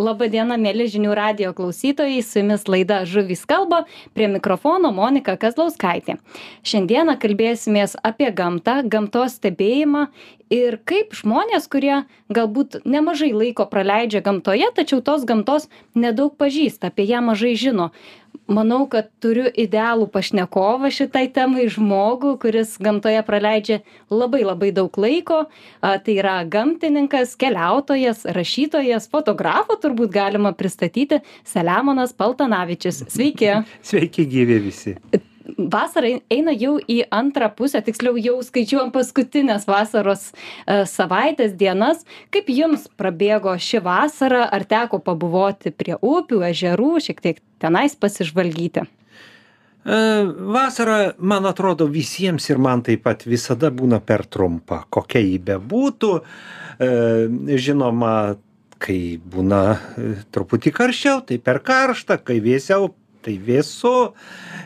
Labą dieną, mėly žinių radio klausytojai, su jumis laida Žuvys kalba, prie mikrofono Monika Kazlauskaitė. Šiandieną kalbėsimės apie gamtą, gamtos stebėjimą ir kaip žmonės, kurie galbūt nemažai laiko praleidžia gamtoje, tačiau tos gamtos nedaug pažįsta, apie ją mažai žino, manau kad turiu idealų pašnekovą šitai temai žmogų kuris gamtoje praleidžia labai labai daug laiko. A tai yra gamtininkas keliautojas rašytojas fotografą turbūt galima pristatyti selemonas paltanavičius. Sveiki. Sveiki gyvi visi vasara eina jau į antrą pusę tiksliau jau skaičiuojam paskutines vasaros e, savaitės dienas. Kaip jums prabėgo ši vasara? Ar teko pabuvoti prie upių ežerų šiek tiek tenais pasižvalgyti? E, Vasara, man atrodo, visiems ir man taip pat visada būna per trumpa, kokia jį bebūtų. E, žinoma, kai būna truputį karščiau, tai per karšta, kai vėsiau, tai vėsu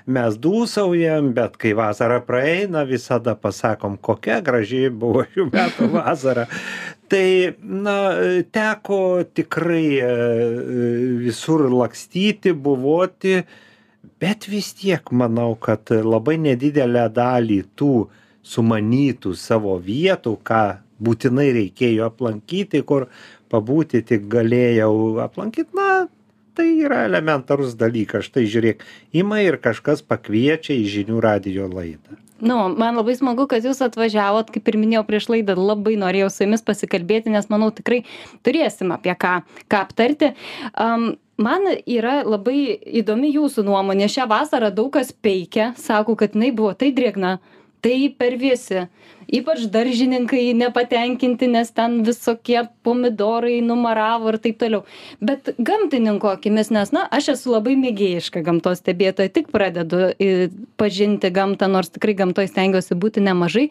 mes dūsaujam bet kai vasara praeina visada pasakom kokia graži buvo šių metų vasara. Tai na teko tikrai e, visur lakstyti buvoti bet vis tiek manau kad labai nedidelę dalį tų sumanytų savo vietų ką būtinai reikėjo aplankyti kur pabūti tik galėjau aplankyt na tai yra elementarus dalykas. Štai žiūrėk ima ir kažkas pakviečia į žinių radijo laidą. Nu man labai smagu kad jūs atvažiavot kaip ir minėjau prieš laidą labai norėjau su jumis pasikalbėti nes manau tikrai turėsim apie ką ką aptarti. Am man yra labai įdomi jūsų nuomonė. Šią vasarą daug kas peikia sako kad jinai buvo tai drėgna tai per vėsi ypač daržininkai nepatenkinti nes ten visokie pomidorai numaravo ir taip toliau. Bet gamtininko akimis nes na aš esu labai mėgėjiška gamtos stebėtoja tik pradedu pažinti gamtą nors tikrai gamtoj stengiuosi būti nemažai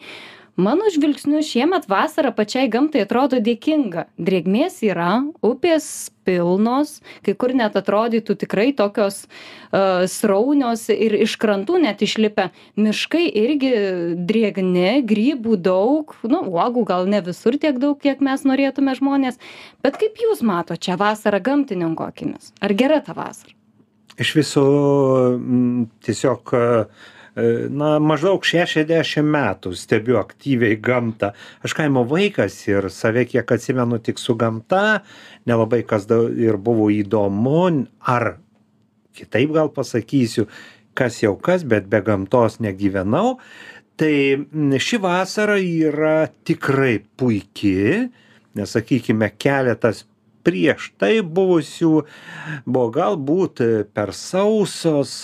mano žvilgsniu šiemet vasara pačiai gamtai atrodo dėkinga. Drėgmės yra upės pilnos kai kur net atrodytų tikrai tokios a sraunios ir iš krantų net išlipę. Miškai irgi drėgni grybų daug. Nu uogų gal ne visur tiek daug kiek mes norėtume žmonės. Bet kaip jūs matot šią vasarą gamtininko akimis? Ar gera ta vasara? Iš viso tiesiog E, na maždaug šešiasdešim metų stebiu aktyviai gamtą. Aš kaimo vaikas ir save kiek atsimenu tik su gamta. Nelabai kas da ir buvo įdomu ar kitaip gal pasakysiu kas jau kas bet be gamtos negyvenau. Tai ši vasara yra tikrai puiki nes sakykime keletas prieš tai buvusių buvo galbūt per sausos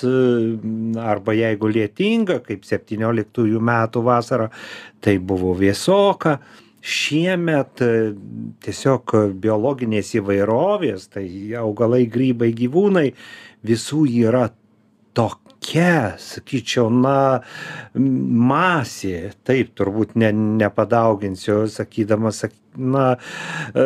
arba jeigu lietinga kaip septynioliktųjų metų vasara tai buvo vėsoka. Šiemet tiesiog biologinės įvairovės tai augalai grybai gyvūnai visų yra tokia sakyčiau na masė taip turbūt ne nepadauginsiu sakydamas na e,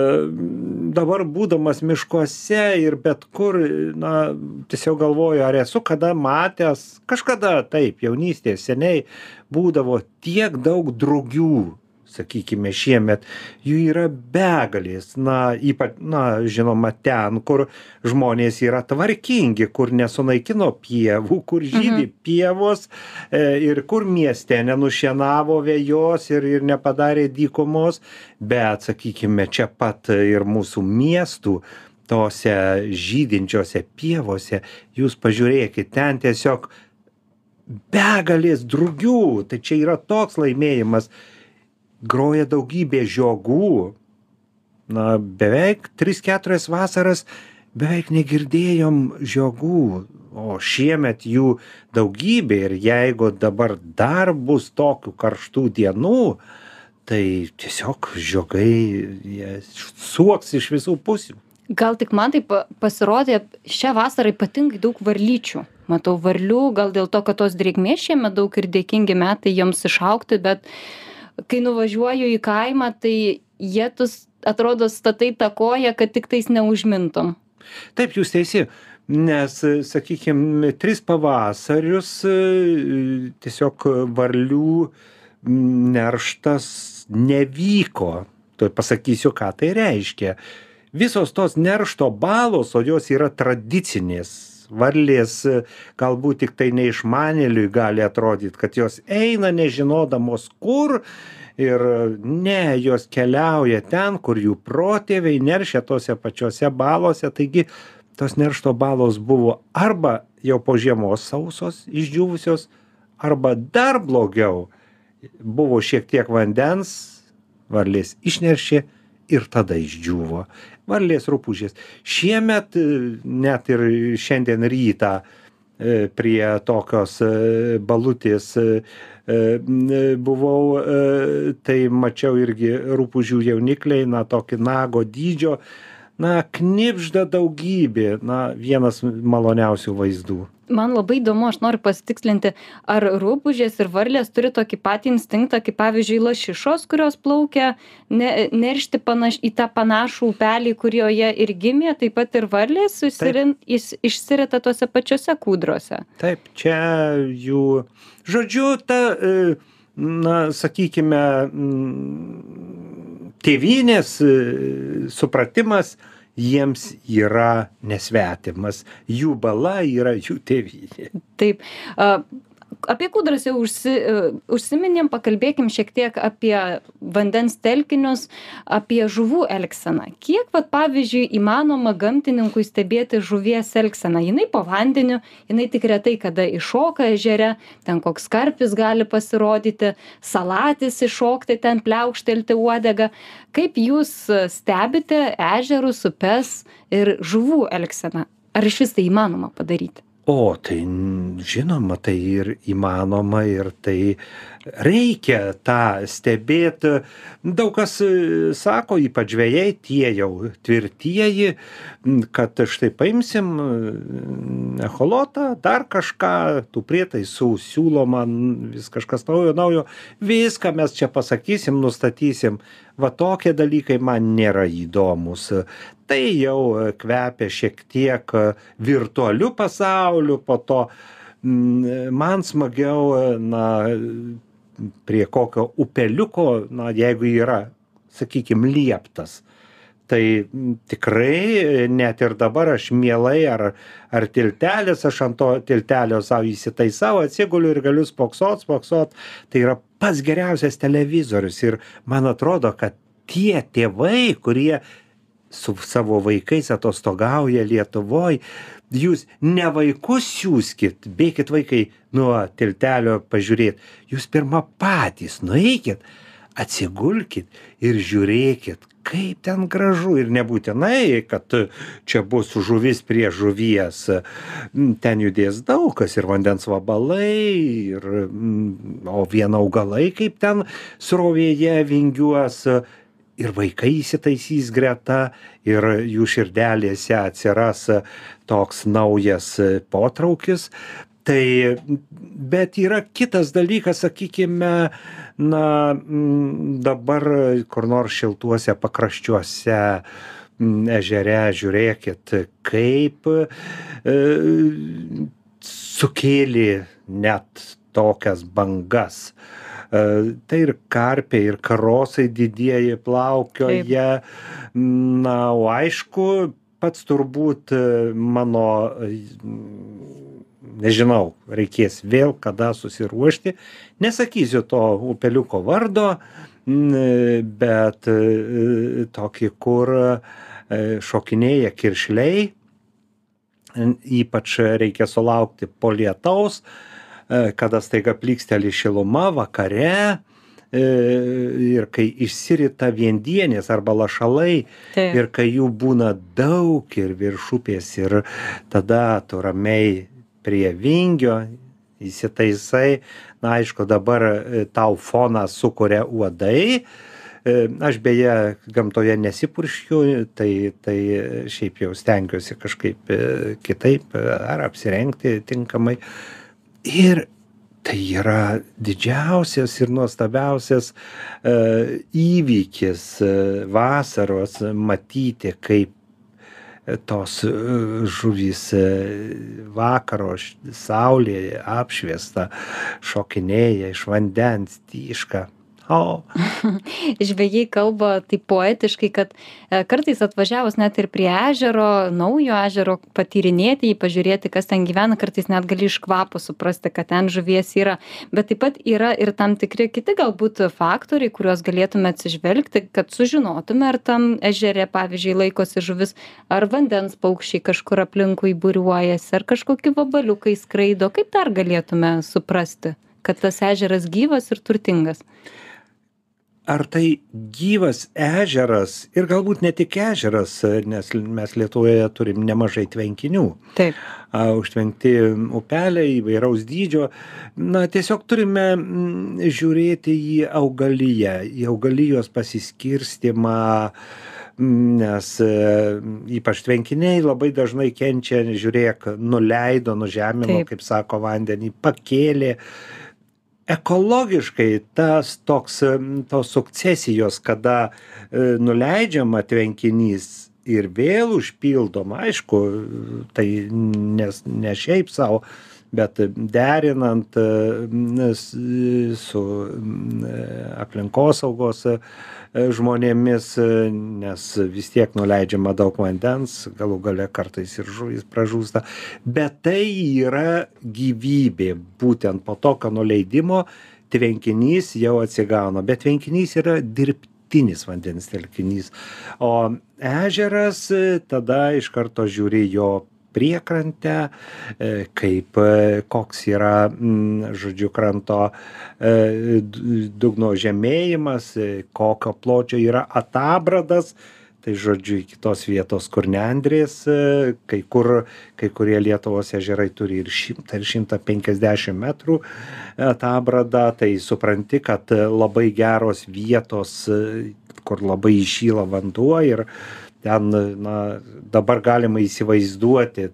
dabar būdamas miškuose ir bet kur na tiesiog galvoju ar esu kada matęs kažkada taip jaunystėje seniai būdavo tiek daug drugių sakykime šiemet jų yra begalės. Na ypač na žinoma ten kur žmonės yra tvarkingi kur nesunaikino pievų kur žydi pievos e, ir kur mieste nenušienavo vejos ir ir nepadarė dykumos. Bet sakykime čia pat ir mūsų miestų tose žydinčiose pievose jūs pažiūrėkit ten tiesiog begalės drugių. Tai čia yra toks laimėjimas groja daugybė žiogų. Na beveik tris keturias vasaras beveik negirdėjom žiogų. O šiemet jų daugybė ir jeigu dabar dar bus tokių karštų dienų tai tiesiog žiogai suoks iš visų pusių. Gal tik man taip pasirodė šią vasarą ypatingai daug varlyčių. Matau varlių gal dėl to kad tos drėgmės šiemet daug ir dėkingi metai joms išaugti bet kai nuvažiuoju į kaimą tai jie tus atrodo statai tą koją kad tiktais neužmintum. Taip jūs teisi nes sakykim tris pavasarius tiesiog varlių nerštas nevyko. Tuoj pasakysiu ką tai reiškia. Visos tos neršto balos o jos yra tradicinės varlės galbūt tiktai neišmanėliui gali atrodyt kad jos eina nežinodamos kur ir ne jos keliauja ten kur jų protėviai neršia tose pačiose balose. Taigi tos neršto balos buvo arba jau po žiemos sausos išdžiūvusios arba dar blogiau buvo šiek tiek vandens varlės išneršė ir tada išdžiūvo varlės rupūžės. Šiemet net ir šiandien rytą e, prie tokios e, balutės E, buvau, e, tai mačiau irgi rupūžių jaunikliai, na, tokį nago dydžio, na, knipžda daugybė, na, vienas maloniausių vaizdų. Man labai įdomu aš noriu pasitikslinti ar rupūžės ir varlės turi tokį patį instinktą kaip pavyzdžiui lašišos kurios plaukia ne neršti panaš į tą panašų upelį kurioje ir gimė taip pat ir varlės susirin is išsirita tose pačiose kūdrose. Taip čia jų žodžiu ta e, na sakykime tėvynės e, supratimas jiems yra nesvetimas. Jų bala yra jų tėvynė. Taip apie kūdras jau užsi e, užsiminėm pakalbėkim šiek tiek apie vandens telkinius apie žuvų elgseną. Kiek vat pavyzdžiui įmanoma gamtininkui stebėti žuvies elgseną? Jinai po vandeniu jinai tik retai kada iššoka ežere ten koks karpis gali pasirodyti salatis iššokti ten pliaukštelti uodega kaip jūs stebite ežerus upes ir žuvų elgseną? Ar išvis tai įmanoma padaryti o tai žinoma tai ir įmanoma ir tai reikia tą stebėt. Daug kas e, sako ypač žvejai tie jau tvirtieji kad štai paimsim e, echolotą dar kažką tų prietaisų siūloma vis kažkas naujo naujo. Viską mes čia pasakysim nustatysim. Va tokie dalykai man nėra įdomūs tai jau kvepia šiek tiek virtualiu pasauliu po to man smagiau na prie kokio upeliuko na jeigu yra sakykim lieptas tai tikrai net ir dabar aš mielai ar ar tiltelis aš ant to tiltelio sau įsitaisau atsiguliu ir galiu spoksot spoksot. Tai yra pats geriausias televizorius ir man atrodo kad tie tėvai kurie su savo vaikais atostogauja lietuvoj. Jūs ne vaikus siųskit bėkit vaikai nuo tiltelio pažiūrėt. Jūs pirma patys nueikit atsigulkit ir žiūrėkit kaip ten gražu. Ir nebūtinai kad čia bus žuvis prie žuvies. Ten judės daug kas ir vandens vabalai ir o vien augalai kaip ten srovėje vingiuos ir vaikai įsitaisys greta ir jų širdelėse atsiras toks naujas potraukis. Tai bet yra kitas dalykas sakykime na dabar kur nors šiltuose pakraščiuose ežere žiūrėkit kaip e, sukėlė net tokias bangas. E, tai ir karpiai ir karosai didieji plaukioja. Na o aišku pats turbūt e, mano e, nežinau reikės vėl kada susiruošti. Nesakysiu to upeliuko vardo bet tokį kur šokinėja kiršliai. Ypač reikia sulaukti po lietaus E, kada staiga plyksteli šiluma vakare e, ir kai išsirita viendienės arba lašalai ir kai jų būna daug ir virš upės ir tada tu ramiai prie vingio įsitaisai. Na aišku dabar e, tau foną sukuria uodai. Aš beje gamtoje nesipurškiu tai tai šiaip jau stengiuosi kažkaip kitaip ar apsirengti tinkamai ir tai yra didžiausias ir nuostabiausias e, įvykis e, vasaros matyti, kaip tos e, žuvys vakaro saulėje apšviesta šokinėja iš vandens tyška o žvejai kalba taip poetiškai, kad e, kartais atvažiavus net ir prie ežero, naujo ežero, patyrinėti jį, pažiūrėti, kas ten gyvena, kartais net gali iš kvapo suprasti, kad ten žuvies yra. Bet taip pat yra ir tam tikri kiti galbūt faktoriai, kuriuos galėtume atsižvelgti, kad sužinotume, ar tam ežere, pavyzdžiui, laikosi žuvis, ar vandens paukščiai kažkur aplinkui būriuojasi, ar kažkokie vabaliukai skraido. Kaip dar galėtume suprasti? kad tas ežeras gyvas ir turtingas ar tai gyvas ežeras ir galbūt ne tik ežeras nes mes lietuvoje turim nemažai tvenkinių. Taip. A užtvenkti upeliai įvairaus dydžio. Na tiesiog turime žiūrėti į augaliją į augalijos pasiskirstymą nes e, ypač tvenkiniai labai dažnai kenčia žiūrėk nuleido nužemino kaip sako vandenį pakėlė ekologiškai tas toks tos sukcesijos kada e, nuleidžiama tvenkinys ir vėl užpildoma aišku tai nes ne šiaip sau bet derinant e, su e, aplinkosaugos žmonėmis nes vis tiek nuleidžiama daug vandens galų gale kartais ir žuvys pražūsta bet tai yra gyvybė. Būtent po tokio nuleidimo tvenkinys jau atsigauna bet tvenkinys yra dirbtinis vandens telkinys. O ežeras tada iš karto žiūri jo priekrantę, e, kaip e, koks yra, žodžiu, kranto e, dugno žemėjimas, kokio pločio yra atabradas. Tai žodžiu, iki tos vietos, kur nendrės, kai, kur, kai kurie Lietuvos ežerai turi ir 100 ir 150 metrų atabradą, tai supranti, kad labai geros vietos, kur labai išyla vanduo ir, ten na dabar galima įsivaizduoti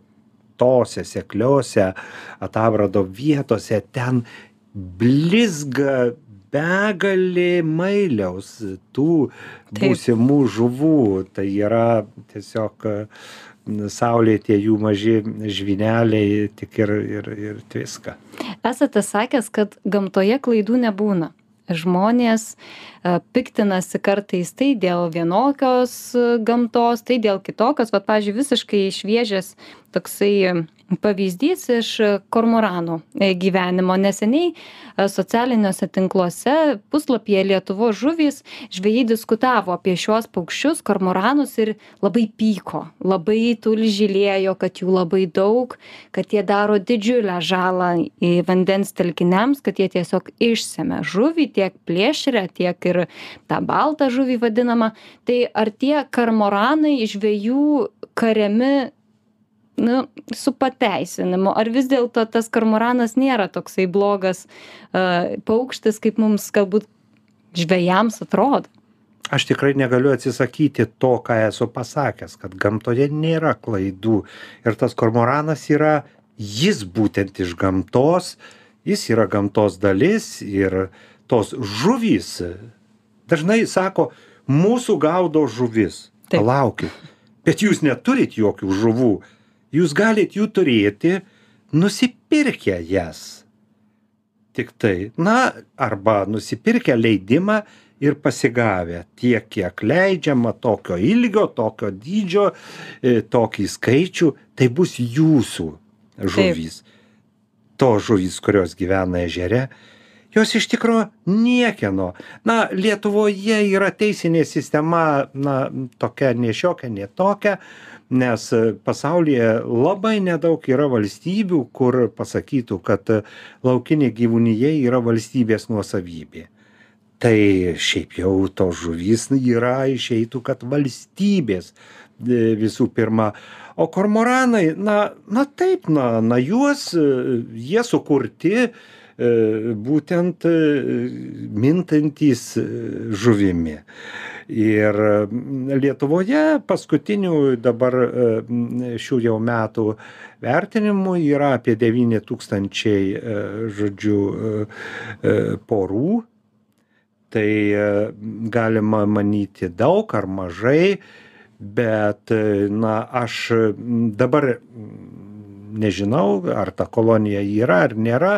tose sekliose atabrado vietose ten blizga begalė mailiaus tų būsimų žuvų. Tai yra tiesiog saulėtie jų maži žvyneliai tik ir ir ir tviska. Esate sakęs kad gamtoje klaidų nebūna. Žmonės piktinasi kartais tai dėl vienokios e, gamtos, tai dėl kitokios. Vat, pavyzdžiui, visiškai šviežias toksai pavyzdys iš kormoranų e, gyvenimo. Neseniai e, socialiniuose tinkluose puslapyje Lietuvo žuvys žvėjai diskutavo apie šiuos paukščius, kormoranus ir labai pyko, labai tulžylėjo, kad jų labai daug, kad jie daro didžiulę žalą į vandens telkiniams, kad jie tiesiog išsėmė žuvį, tiek plėšrę, tiek ir tą baltą žuvį vadinamą. Tai ar tie kormoranai žvėjų kariami nu su pateisinimu ar vis dėlto tas kormoranas nėra toksai blogas a, paukštis, kaip mums galbūt žvėjams atrodo? Aš tikrai negaliu atsisakyti to, ką esu pasakęs, kad gamtoje nėra klaidų. Ir tas kormoranas yra, jis būtent iš gamtos, jis yra gamtos dalis ir tos žuvys dažnai sako, mūsų gaudo žuvis. Palaukit. Bet jūs neturit jokių žuvų jūs galit jų turėti nusipirkę jas. Tik tai, na, arba nusipirkę leidimą ir pasigavę tiek, kiek leidžiama, tokio ilgio, tokio dydžio, e, tokį skaičių, tai bus jūsų žuvys. Taip. To žuvys, kurios gyvena ežere, jos iš tikro niekieno. Na, Lietuvoje yra teisinė sistema, na, tokia nešiokia, netokia, nes e, pasaulyje labai nedaug yra valstybių kur pasakytų kad e, laukinė gyvūnija yra valstybės nuosavybė tai šiaip jau tos žuvys yra išeitų kad valstybės e, visų pirma o kormoranai na na taip na na juos jie sukurti būtent mintantys žuvimi. Ir lietuvoje paskutinių dabar šių jau metų vertinimų yra apie devyni tūkstančiai žodžiu porų. Tai galima manyti daug ar mažai bet na aš dabar nežinau ar ta kolonija yra ar nėra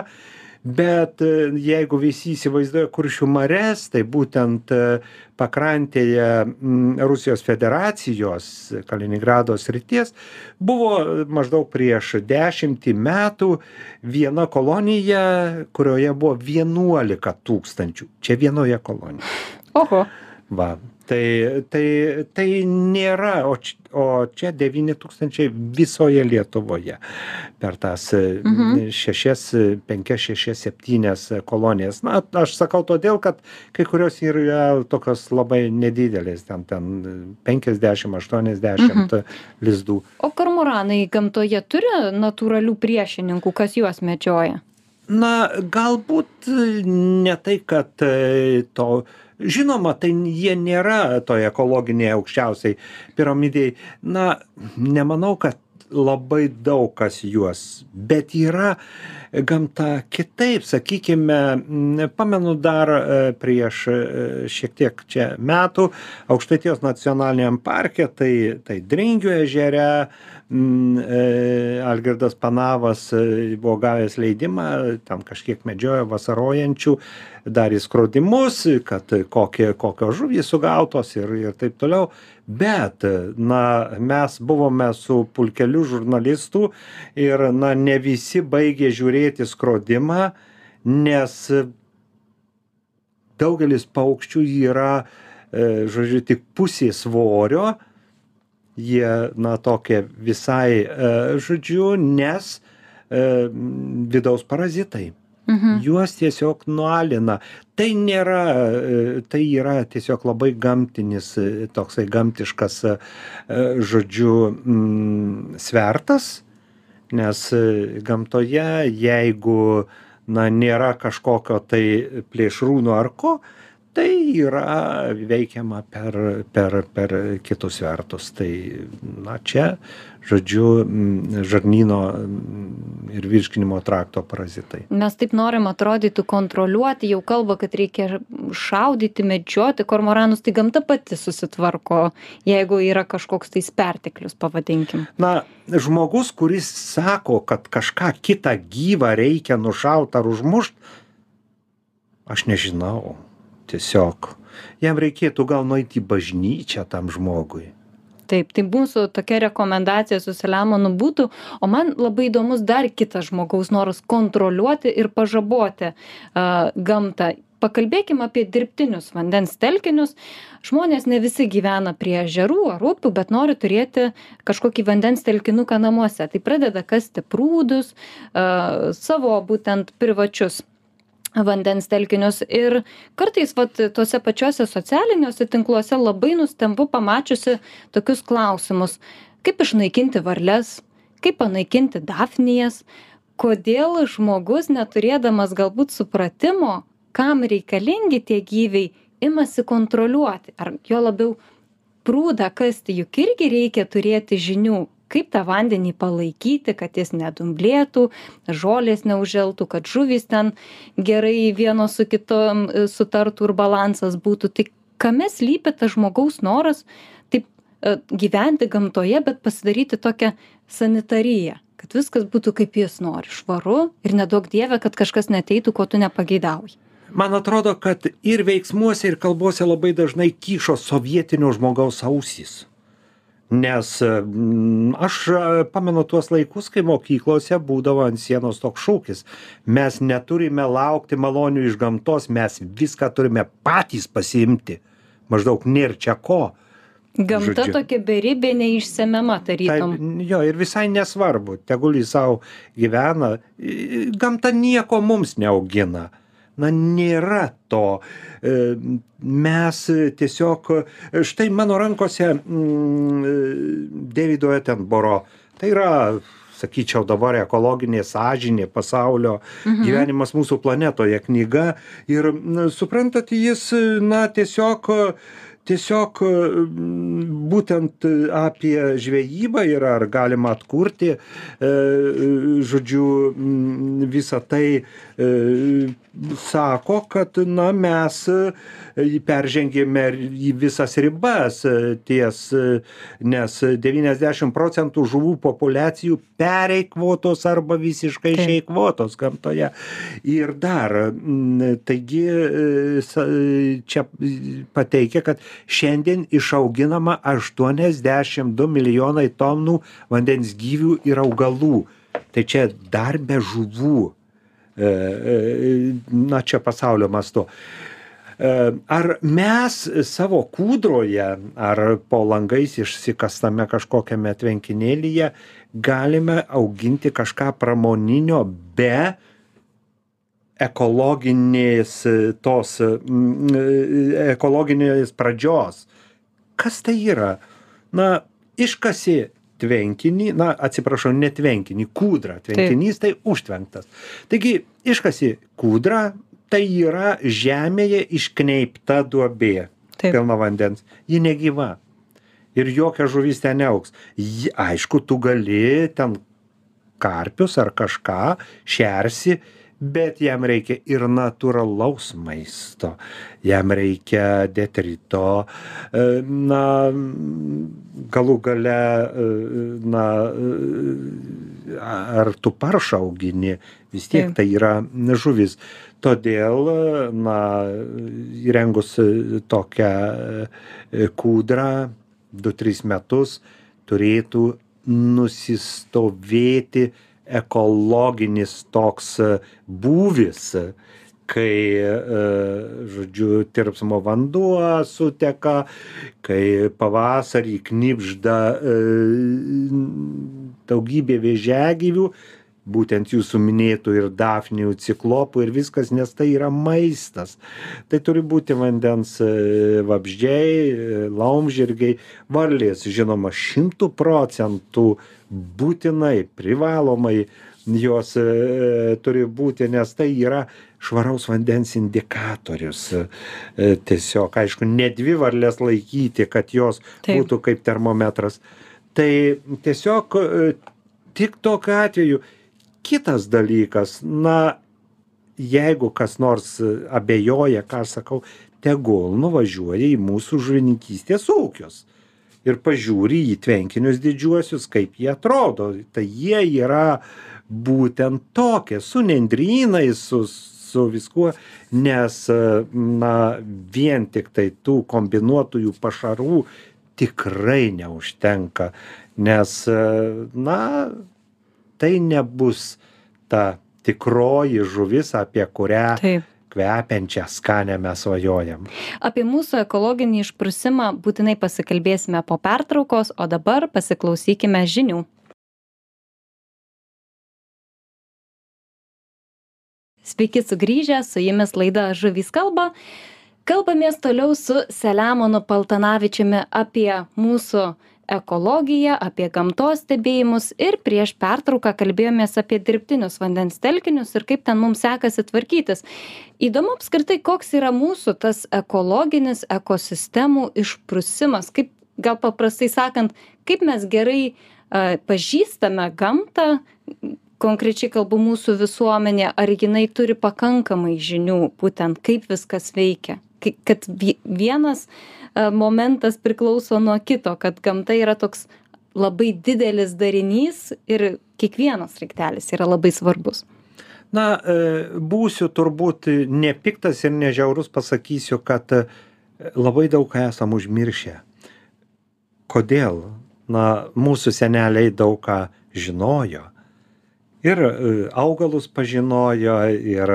bet e, jeigu visi įsivaizduoja kuršių marias tai būtent e, pakrantėje rusijos federacijos kaliningrado srities buvo maždaug prieš dešimtį metų viena kolonija kurioje buvo vienuolika tūkstančių. Čia vienoje kolonijoj. Oho. Va tai tai tai nėra o č o čia devyni tūkstančiai visoje lietuvoje per tas Mhm. šešias penkias šešias septynias kolonijas. Na aš sakau todėl kad kai kurios yra tokios labai nedidelės ten ten penkiasdešim aštuoniasdešimt lizdų. O kormoranai gamtoje turi natūralių priešininkų kas juos medžioja? Na galbūt ne tai kad e, to žinoma tai jie nėra toj ekologinėj aukščiausioj piramidėj. Na nemanau kad labai daug kas juos bet yra gamta kitaip. Sakykime pamenu dar e, prieš e, šiek tiek čia metų aukštaitijos nacionaliniam parke tai tai dringių ežere algirdas panavas e, buvo gavęs leidimą ten kažkiek medžiojo vasarojančių darė skrodimus kad kokie kokios žuvys sugautos ir ir taip toliau. Bet na mes buvome su pulkeliu žurnalistų ir na ne visi baigė žiūrėti skrodimą nes daugelis paukščių yra e, žodžiu tik pusė svorio jie na tokie visai e, žodžiu nes e, vidaus parazitai mhm. juos tiesiog nualina tai nėra e, tai yra tiesiog labai gamtinis toksai gamtiškas žodžiu mm, svertas nes gamtoje jeigu na nėra kažkokio tai plėšrūno ar ko tai yra veikiama per per per kitus svertus. Tai na čia žodžiu žarnyno ir virškinimo trakto parazitai. Mes taip norim atrodytų kontroliuoti jau kalba kad reikia šaudyti medžioti. Kormoranus tai gamta pati susitvarko jeigu yra kažkoks tais perteklius pavadinkim. Na žmogus kuris sako kad kažką kitą gyvą reikia nušaut ar užmušt aš nežinau tiesiog. Jam reikėtų gal nueit į bažnyčią tam žmogui. Taip tai mūsų tokia rekomendacija su saliamonu būtų o man labai įdomus dar kitas žmogaus noras kontroliuoti ir pažaboti a, gamtą. Pakalbėkim apie dirbtinius vandens telkinius. Žmonės ne visi gyvena prie ežerų ar upių bet nori turėti kažkokį vandens telkinuką namuose. Tai pradeda kasti prūdus a, savo būtent privačius vandens telkinius ir kartais vat tuose pačiuose socialiniuose tinkluose labai nustembu pamačiusi tokius klausimus. Kaip išnaikinti varles? Kaip panaikinti dafnijas? Kodėl žmogus neturėdamas galbūt supratimo kam reikalingi tie gyviai imasi kontroliuoti? Ar juo labiau prūdą kasti? Juk irgi reikia turėti žinių kaip tą vandenį palaikyti kad jis nedumblėtų žolės neužželtų kad žuvys ten gerai vienos su kitom e, sutartų ir balansas būtų. Tai kame slypi tas žmogaus noras taip e, gyventi gamtoje bet pasidaryti tokią sanitariją kad viskas būtų kaip jis nori švaru ir neduok dieve kad kažkas neateitų ko tu nepageidauji. Man atrodo kad ir veiksmuose ir kalbose labai dažnai kyšo sovietinio žmogaus ausys nes mm, aš e, pamenu tuos laikus kai mokyklose būdavo ant sienos toks šūkis. Mes neturime laukti malonių iš gamtos mes viską turime patys pasiimti. Maždaug nėr čia ko. Gamta Žodžiu. tokia beribė neišsemiama tarytum. Taip, jo, ir visai nesvarbu, tegul jis savo gyvena, gamta nieko mums neaugina. Na, nėra to. E, Mes tiesiog, štai mano rankose mm, Davido Etenboro, tai yra, sakyčiau, dabar ekologinė sąžinė pasaulio Mhm. gyvenimas mūsų planetoje knyga. Ir suprantat, jis, na, tiesiog tiesiog būtent apie žvejybą ir ar galima atkurti, žodžiu, visą tai sako, kad na, mes peržengėme į visas ribas ties, nes 90 procentų žuvų populiacijų pereikvotos arba visiškai išeikvotos gamtoje. Ir dar, taigi čia pateikia, kad šiandien išauginama 82 milijonai tonų vandens gyvių ir augalų. Tai čia dar be žuvų. Na, čia pasaulio mastu. Ar mes savo kūdroje ar po langais išsikastame kažkokiame tvenkinėlyje galime auginti kažką pramoninio be ekologinės tos ekologinės pradžios? Kas tai yra? Na, iškasi tvenkinį, na, atsiprašau, ne tvenkinį, kūdrą. Tvenkinys tai užtvenktas. Taigi, iškasi kūdrą, tai yra žemėje iškneipta duobė. Taip. Pilna vandens. Ji negyva. Ir jokia žuvis ten neauks. Ji, aišku, tu gali ten karpius ar kažką šersi, bet jam reikia ir natūralaus maisto, jam reikia detrito, e, na, galų gale, e, na, e, ar tu paršą augini, vis tiek tai yra žuvis. Todėl, na, įrengus tokią kūdrą, 2-3 metus turėtų nusistovėti ekologinis toks e, būvis, kai, e, žodžiu, tirpsmo vanduo suteka, kai pavasarį knipžda e, daugybė vėžiagyvių, būtent jūsų minėtų ir dafnijų ciklopų ir viskas, nes tai yra maistas. Tai turi būti vandens vabždžiai, laumžirgiai, varlės, žinoma, šimtų procentų būtinai, privalomai jos e, turi būti, nes tai yra švaraus vandens indikatorius. E, tiesiog, aišku, ne dvi varlės laikyti, kad jos Taip. būtų kaip termometras. Tai tiesiog e, tik tokiu atveju. Kitas dalykas, na, jeigu kas nors abejoja, ką aš sakau, tegul nuvažiuoja į mūsų žuvininkystės ūkius ir pažiūri į tvenkinius didžiuosius, kaip jie atrodo. Tai jie yra būtent tokie, su nendrynais, su, su viskuo, nes, na, vien tik tai tų kombinuotųjų pašarų tikrai neužtenka, nes, na, tai nebus ta tikroji žuvis, apie kurią Taip kvepiančią skanią mes svajojam. Apie mūsų ekologinį išprusimą būtinai pasikalbėsime po pertraukos, o dabar pasiklausykime žinių. Sveiki sugrįžę, su jumis laida Žuvys kalba. Kalbamės toliau su Selemonu Paltanavičiumi apie mūsų ekologiją apie gamtos stebėjimus ir prieš pertrauką kalbėjomės apie dirbtinius vandens telkinius ir kaip ten mums sekasi tvarkytis. Įdomu apskritai koks yra mūsų tas ekologinis ekosistemų išprusimas. Kaip gal paprastai sakant kaip mes gerai a, pažįstame gamtą konkrečiai kalbu mūsų visuomenė ar jinai turi pakankamai žinių būtent kaip viskas veikia kad vienas E, momentas priklauso nuo kito, kad gamta yra toks labai didelis darinys ir kiekvienas raiktelis yra labai svarbus. Na, e, būsiu turbūt nepiktas ir nežiaurus, pasakysiu, kad e, labai daug esam užmiršę. Kodėl? Na, mūsų seneliai daug ką žinojo. Ir augalus pažinojo, ir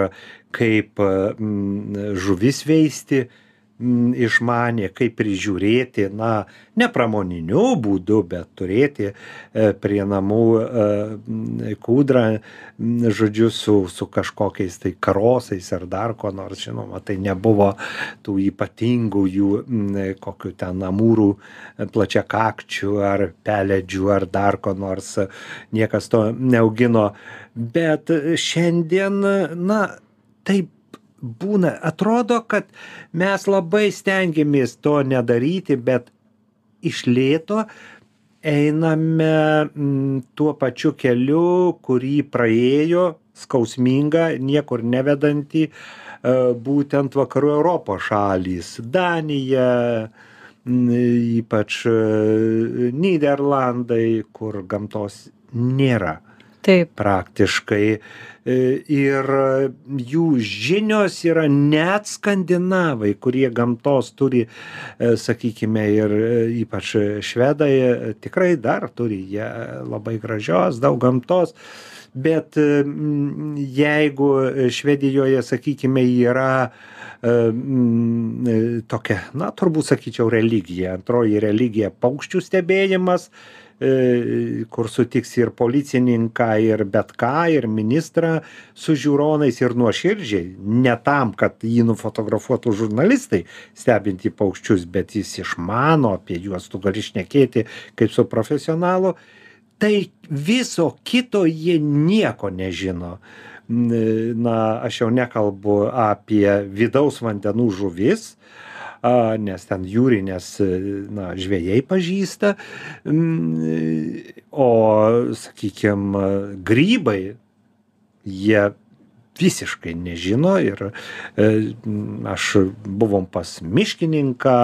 kaip žuvis veisti, išmanė, kaip prižiūrėti, na, ne pramoniniu būdu, bet turėti e, prie namų kūdrą, žodžiu, su, su kažkokiais tai karosais ar dar ko nors, žinoma, tai nebuvo tų ypatingų jų, kokiu ten amūrų e, plačiakakčių ar peledžių ar dar ko nors, niekas to neaugino. Bet šiandien, na, taip būna. Atrodo kad mes labai stengiamės to nedaryti bet iš lėto einame m, tuo pačiu keliu kurį praėjo skausmingą niekur nevedantį e, būtent vakarų europos šalys. Danija ypač e, nyderlandai kur gamtos nėra Taip. praktiškai. E, Ir jų žinios yra net skandinavai, kurie gamtos turi, e, sakykime, ir e, ypač švedai tikrai dar turi jie labai gražios, daug gamtos. Bet jeigu Švedijoje, sakykime, yra tokia, na, turbūt sakyčiau, religija, antroji religija - paukščių stebėjimas, kur sutiksi ir policininką ir bet ką ir ministrą su žiūronais ir nuoširdžiai. Ne tam kad jį nufotografuotų žurnalistai stebintį paukščius bet jis išmano apie juos tu gali šnekėti kaip su profesionalu. Tai viso kito jie nieko nežino. Na aš jau nekalbu apie vidaus vandenų žuvis a, nes ten jūrinės, na, žvėjai pažįsta, o, sakykime, grybai, jie visiškai nežino ir e, aš buvom pas miškininką,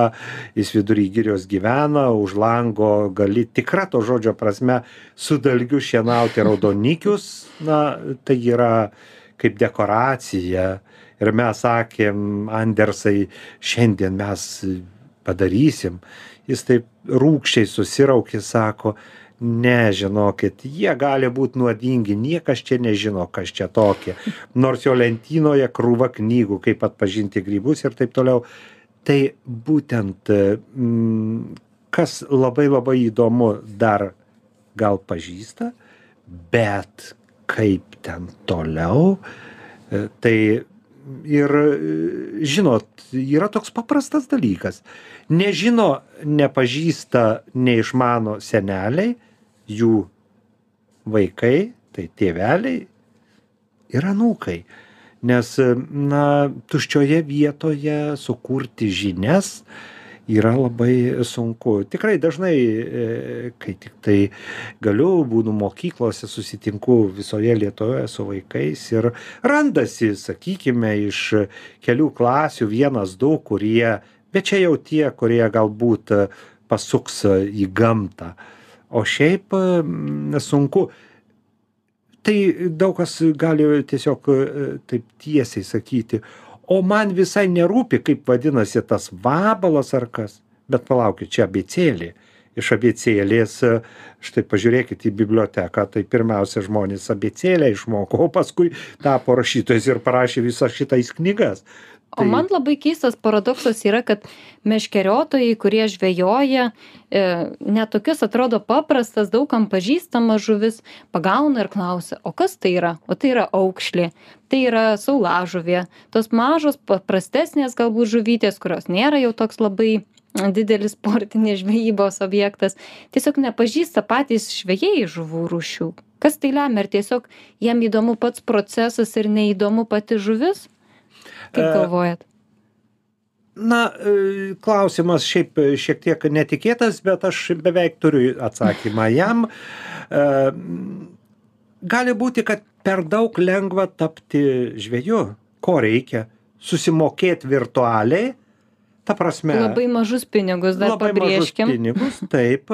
jis vidury girios gyvena, už lango gali tikra to žodžio prasme su dalgiu šienauti raudonikius, na, tai yra kaip dekoracija ir mes sakėm andersai šiandien mes padarysim. Jis taip rūgščiai susiraukė sako ne žinokit jie gali būt nuodingi niekas čia nežino kas čia tokie. Nors jo lentynoje krūva knygų kaip atpažinti grybus ir taip toliau. Tai būtent mm, kas labai labai įdomu dar gal pažįsta bet kaip ten toliau e, tai ir žinot yra toks paprastas dalykas. Nežino nepažįsta neišmano seneliai jų vaikai tai tėveliai ir anūkai. Nes na tuščioje vietoje sukurti žinias yra labai sunku. Tikrai dažnai e, kai tiktai galiu būnu mokyklose susitinku visoje lietuvoje su vaikais ir randasi sakykime iš kelių klasių vienas du kurie bet čia jau tie kurie galbūt pasuks į gamtą. O šiaip sunku. Tai daug kas gali tiesiog taip tiesiai sakyti o man visai nerūpi kaip vadinasi tas vabalas ar kas. Bet palaukit čia abėcėlė. Iš abėcėlės štai pažiūrėkit į biblioteką tai pirmiausia žmonės abėcėlę išmoko o paskui tapo rašytojais ir parašė visas šitais knygas. O man labai keistas paradoksas yra, kad meškeriotojai, kurie žvejoja, e, netokius atrodo paprastas, daugam pažįstamas žuvis, pagauna ir klausia, o kas tai yra? O tai yra aukšlė, tai yra saulažuvė, tos mažos, paprastesnės galbūt žuvytės, kurios nėra jau toks labai didelis sportinės žvejybos objektas, tiesiog nepažįsta patys žvėjai žuvų rūšių. Kas tai lemia? Ar tiesiog jam įdomu pats procesas ir neįdomu pati žuvis? Kaip E, galvojat? Na, e, klausimas šiaip šiek tiek netikėtas, bet aš beveik turiu atsakymą jam. E, Gali būti, kad per daug lengva tapti žvėju. Ko reikia? Susimokėti virtualiai. Ta prasme. Labai mažus pinigus dar labai mažus pabrėžkim. pinigus, taip.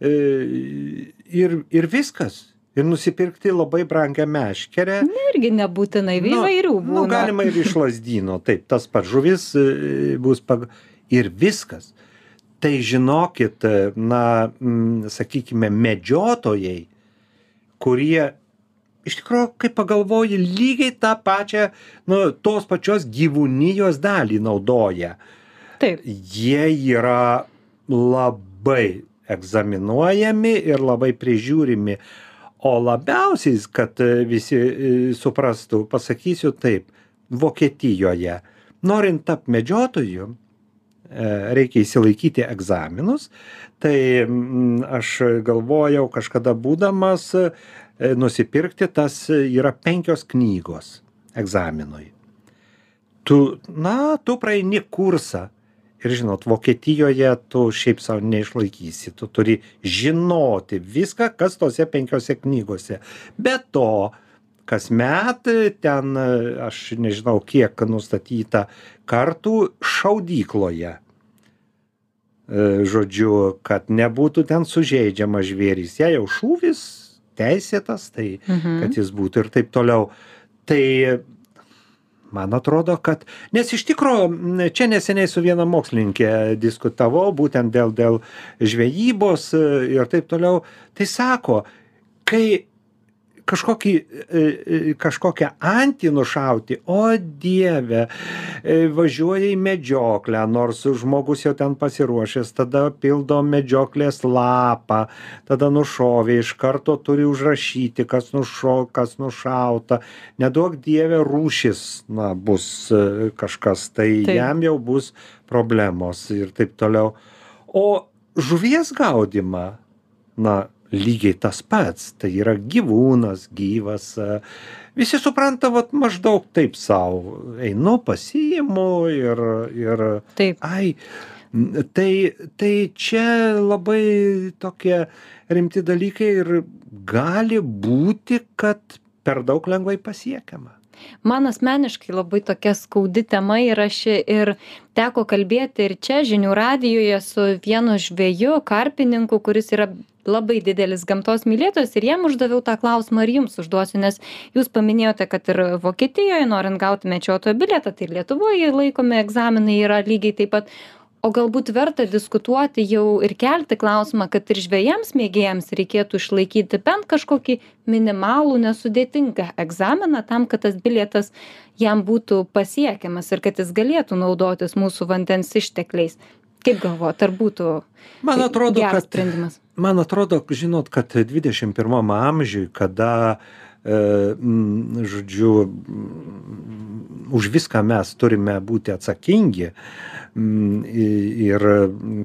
e, Ir, ir viskas. Ir nusipirkti labai brangią meškerę. Irgi nebūtinai įvairių būna. Nu, galima ir iš lasdyno, taip, tas pats žuvis e, bus pag... ir viskas. Tai žinokit, e, na, sakykime, medžiotojai, kurie iš tikrųjų, kai pagalvoji, lygiai tą pačią, nu, tos pačios gyvūnijos dalį naudoja. Taip. Jie yra labai egzaminuojami ir labai prižiūrimi. O labiausiai, kad visi e, suprastų, pasakysiu taip, Vokietijoje, norint tapti medžiotoju, e, reikia įsilaikyti egzaminus. Tai aš galvojau kažkada būdamas nusipirkti, tas yra penkios knygos egzaminui. tu na tu praeini kursą ir žinot vokietijoje tu šiaip sau neišlaikysi tu turi žinoti viską kas tose penkiose knygose. Be to kasmet ten aš nežinau kiek nustatyta kartų šaudykloje. E, žodžiu kad nebūtų ten sužeidžiamas žvėris. Jei jau šūvis teisėtas tai Mhm. kad jis būtų ir taip toliau tai man atrodo kad nes iš tikro m, čia neseniai su viena mokslininke diskutavau būtent dėl dėl žvejybos ir taip toliau tai sako kai kažkokį e, e, kažkokią antį nušauti o dieve e, važiuoja į medžioklę nors žmogus jau ten pasiruošęs tada pildo medžioklės lapą tada nušovė iš karto turi užrašyti kas nušo kas nušauta. Neduok dieve rūšis na bus kažkas tai jam jau bus problemos ir taip toliau. O žuvies gaudymą na lygiai tas pats. Tai yra gyvūnas gyvas. Visi supranta vat maždaug taip sau. Einu pasiimu ir ir Taip. ai tai tai čia labai tokie rimti dalykai ir gali būti kad per daug lengvai pasiekiama man asmeniškai labai tokia skaudi tema yra ši ir teko kalbėti ir čia žinių radijuje su vienu žveju karpininku kuris yra labai didelis gamtos mylėtojas ir jam uždaviau tą klausimą ir jums užduosiu nes jūs paminėjote kad ir vokietijoje norint gauti medžiotojo bilietą tai ir lietuvoj laikomi egzaminai yra lygiai taip pat o galbūt verta diskutuoti jau ir kelti klausimą kad ir žvejams mėgėjams reikėtų išlaikyti bent kažkokį minimalų nesudėtingą egzaminą tam kad tas bilietas jam būtų pasiekiamas ir kad jis galėtų naudotis mūsų vandens ištekliais. Kaip galvojat ar būtų man atrodo geras kad sprendimas? man atrodo žinot kad dvidešim pirmam amžiuj kada e, žodžiu už viską mes turime būti atsakingi ir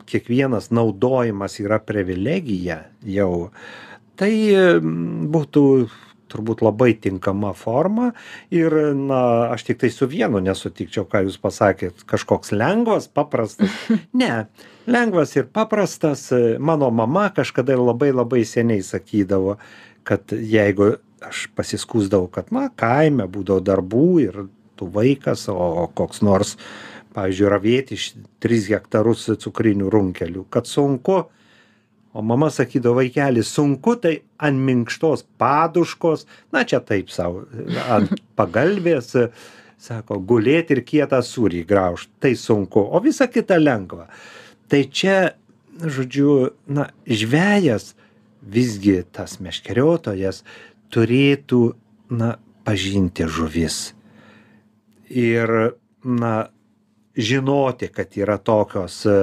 kiekvienas naudojimas yra privilegija jau. Tai m, būtų turbūt labai tinkama forma. Ir na aš tiktai su vienu nesutikčiau ką jūs pasakėt. Kažkoks lengvas paprastas. Ne lengvas ir paprastas. Mano mama kažkada labai labai seniai sakydavo kad jeigu aš pasiskųsdavau kad na kaime būdavo darbų ir tu vaikas o koks nors pavyzdžiui ravėti iš tris hektarus cukrinių runkelių kad sunku. O mama sakydavo vaikeli sunku tai ant minkštos paduškos. Na čia taip sau ant pagalvės sako gulėt ir kietą sūrį graužt tai sunku o visa kita lengva. Tai čia žodžiu na žvejas visgi tas meškeriotojas turėtų na pažinti žuvis. Ir na žinoti kad yra tokios e,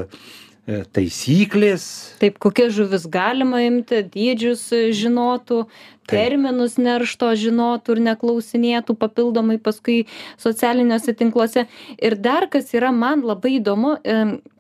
taisyklės. Taip kokias žuvis galima imti dydžius e, žinotų terminus neršto žinotų ir neklausinėtų papildomai paskui socialiniuose tinkluose. Ir dar kas yra man labai įdomu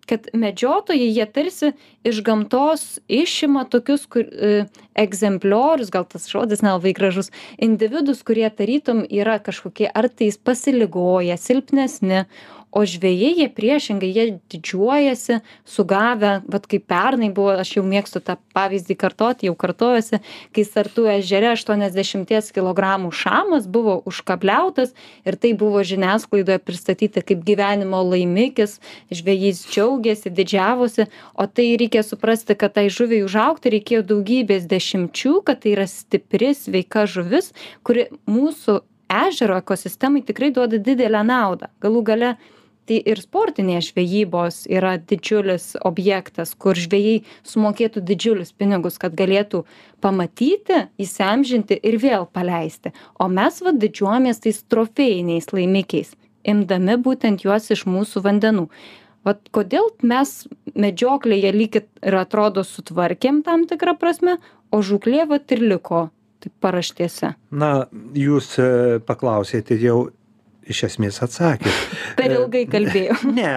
kad medžiotojai jie tarsi iš gamtos išima tokius kur e, egzempliorius gal tas žodis nelabai gražus individus kurie tarytum yra kažkokie ar tais pasiligoję silpnesni o žvejai jie priešingai jie didžiuojasi sugavę vat kaip pernai buvo aš jau mėgstu tą pavyzdį kartoti jau kartojuosi kai sartų ežere aštuoniasdešimties kilogramų šamas buvo užkabliautas ir tai buvo žiniasklaidoje pristatyta kaip gyvenimo laimikis žvejys džiaugėsi didžiavosi o tai reikia suprasti kad tai žuviai užaugti reikėjo daugybės dešimčių kad tai yra stipri sveika žuvis kuri mūsų ežero ekosistemai tikrai duoda didelę naudą. Galų gale tai ir sportinės žvejybos yra didžiulis objektas kur žvejai sumokėtų didžiulius pinigus kad galėtų pamatyti įsiamžinti ir vėl paleisti. O mes vat didžiuojamės tais trofėjiniais laimikiais imdami būtent juos iš mūsų vandenų. Vat kodėl mes medžioklėje lyg ir atrodo sutvarkėm tam tikra prasme o žūklė vat ir liko taip paraštėse? Na jūs e, paklausėte jau iš esmės atsakėt per E, ilgai kalbėjau ne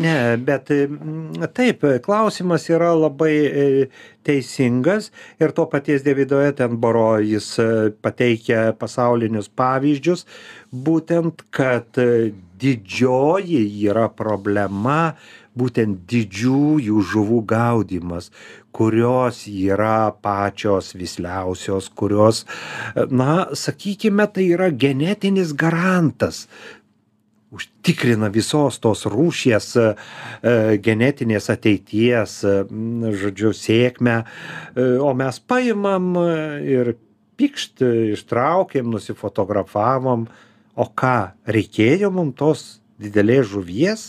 ne bet mm, taip klausimas yra labai e, teisingas ir to paties deivido etenboro jis e, pateikia pasaulinius pavyzdžius būtent kad e, didžioji yra problema būtent didžiųjų žuvų gaudymas kurios yra pačios visliausios kurios na sakykime tai yra genetinis garantas. Užtikrina visos tos rūšies e, genetinės ateities, žodžiu, sėkmę, e, o mes paimam ir pikšt ištraukėm, nusifotografavom, o ką reikėjo mums tos didelės žuvies,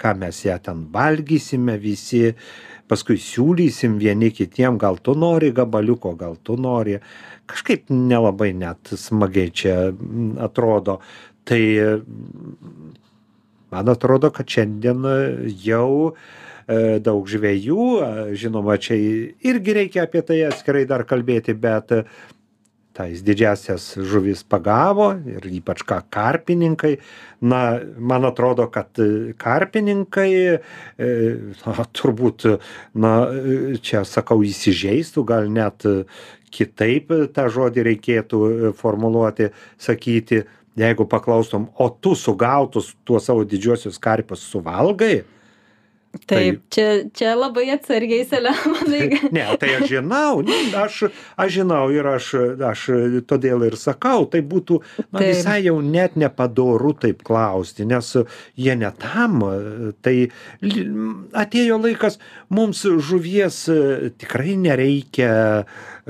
ką mes ją ten valgysime visi, paskui siūlysim vieni kitiem, gal tu nori gabaliuko, gal tu nori. Kažkaip nelabai net smagiai čia atrodo tai man atrodo kad šiandien jau e, daug žvejų žinoma čia irgi reikia apie tai atskirai dar kalbėti bet tais didžiąsias žuvis pagavo ir ypač ką karpininkai. Na man atrodo kad karpininkai e, na turbūt na čia sakau įsižeistų gal net kitaip tą žodį reikėtų formuluoti sakyti jeigu paklaustum o tu sugautus tuos savo didžiuosius karpius suvalgai Taip, čia, čia labai atsargiai, Selemonai. ne, tai aš žinau, aš, aš žinau ir aš, aš todėl ir sakau, tai būtų na, taip. visai jau net nepadoru taip klausti, nes jie netam, tai atėjo laikas, mums žuvies tikrai nereikia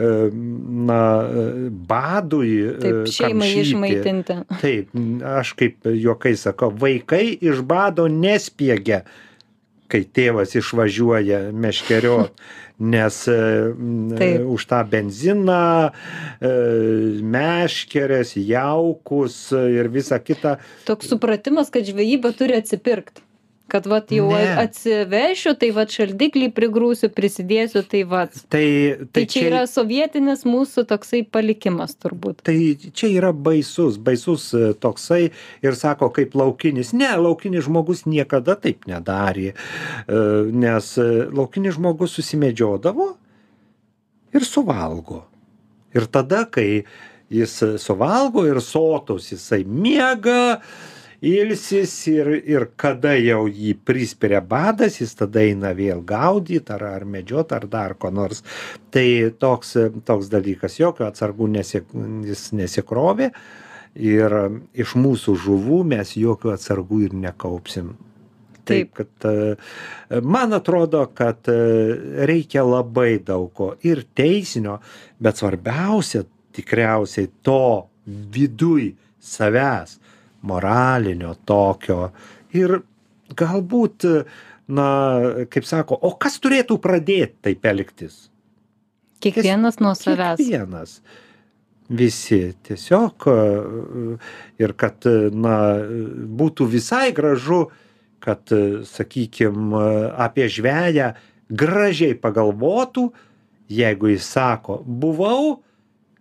na, badui. Taip, šeimai kamšyti. išmaitinti. Taip, aš kaip juokai sakau, vaikai iš bado nespiegia kai tėvas išvažiuoja meškeriot, nes e, Taip. už tą benziną, e, meškerės, jaukus ir visa kita. Toks supratimas, kad žvejyba turi atsipirkti kad vat jau ne. atsivešiu, tai vat šaldiklį prigrūsiu, prisidėsiu, tai vat. Tai, tai, tai čia, čia yra sovietinis mūsų toksai palikimas turbūt. Tai čia yra baisus, baisus e, toksai ir sako kaip laukinis. Ne, laukinis žmogus niekada taip nedarė, e, nes e, laukinis žmogus susimedžiodavo ir suvalgo. Ir tada, kai jis suvalgo ir sotus, jisai miega, ilsisi ir ir kada jau jį prispiria badas jis tada eina vėl gaudyt ar ar medžiot ar dar ko nors. Tai toks toks dalykas. Jokių atsargų nesi jis nesikrovė ir iš mūsų žuvų mes jokių atsargų ir nekaupsim. Taip. kad e, man atrodo kad e, reikia labai daug ko ir teisinio bet svarbiausia tikriausiai to viduj savęs moralinio tokio. Ir galbūt na kaip sako o kas turėtų pradėt taip elgtis? Kiekvienas nuo savęs. kiekvienas. Visi. Tiesiog ir kad na būtų visai gražu kad sakykim apie žveją gražiai pagalvotų jeigu jis sako buvau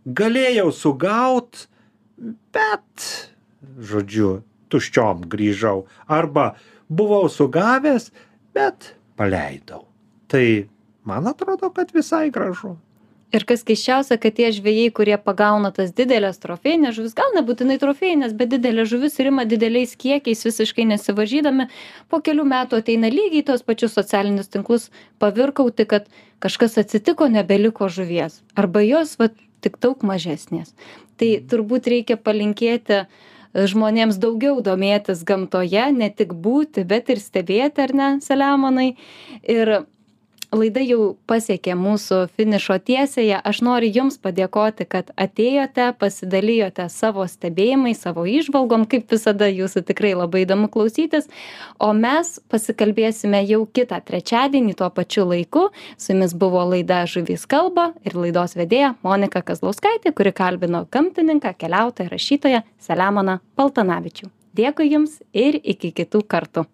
galėjau sugaut bet žodžiu tuščiom grįžau. Arba buvau sugavęs bet paleidau. Tai man atrodo kad visai gražu. Ir kas keisčiausia kad tie žvejai kurie pagauna tas dideles trofėjines žuvis gal nebūtinai trofėjines bet dideles žuvis ir ima dideliais kiekiais visiškai nesivaržydami po kelių metų ateina lygiai į tuos pačius socialinius tinklus pavirkauti kad kažkas atsitiko nebeliko žuvies. Arba jos vat tik daug mažesnės. Tai turbūt reikia palinkėti žmonėms daugiau domėtis gamtoje ne tik būti bet ir stebėti ar ne selemonai ir laida jau pasiekė mūsų finišo tiesiąją. Aš noriu jums padėkoti kad atėjote pasidalijote savo stebėjimais savo įžvalgom kaip visada jūsų tikrai labai įdomu klausytis. O mes pasikalbėsime jau kitą trečiadienį tuo pačiu laiku. Su jumis buvo laida žuvys kalba ir laidos vedėja monika kazlauskaitė kuri kalbino gamtininką keliautoją rašytoją selemoną paltanavičių. Dėkui jums ir iki kitų kartų